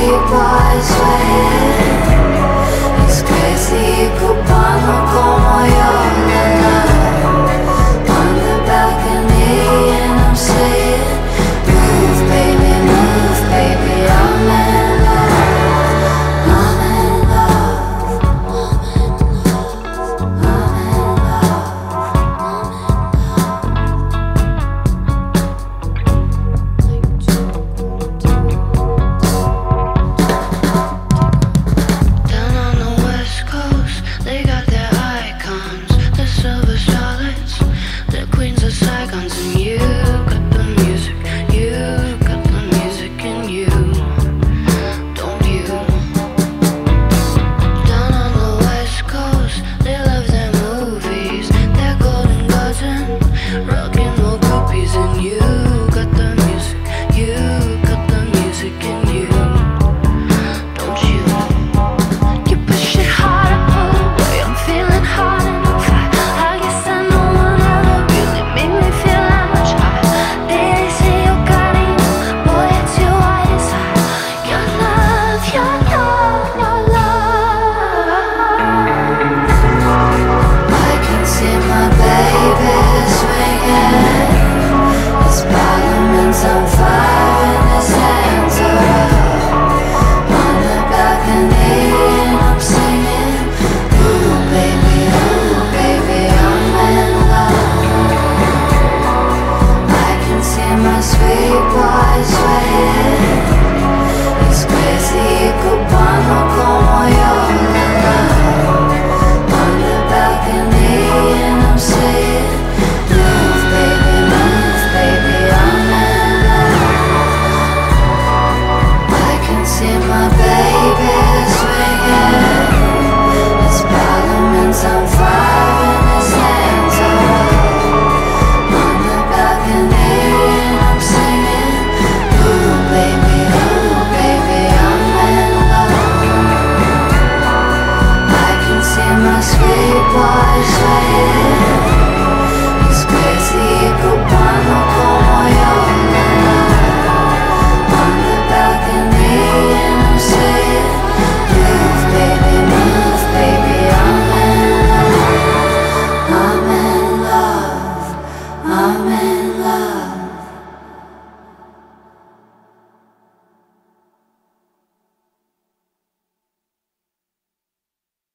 people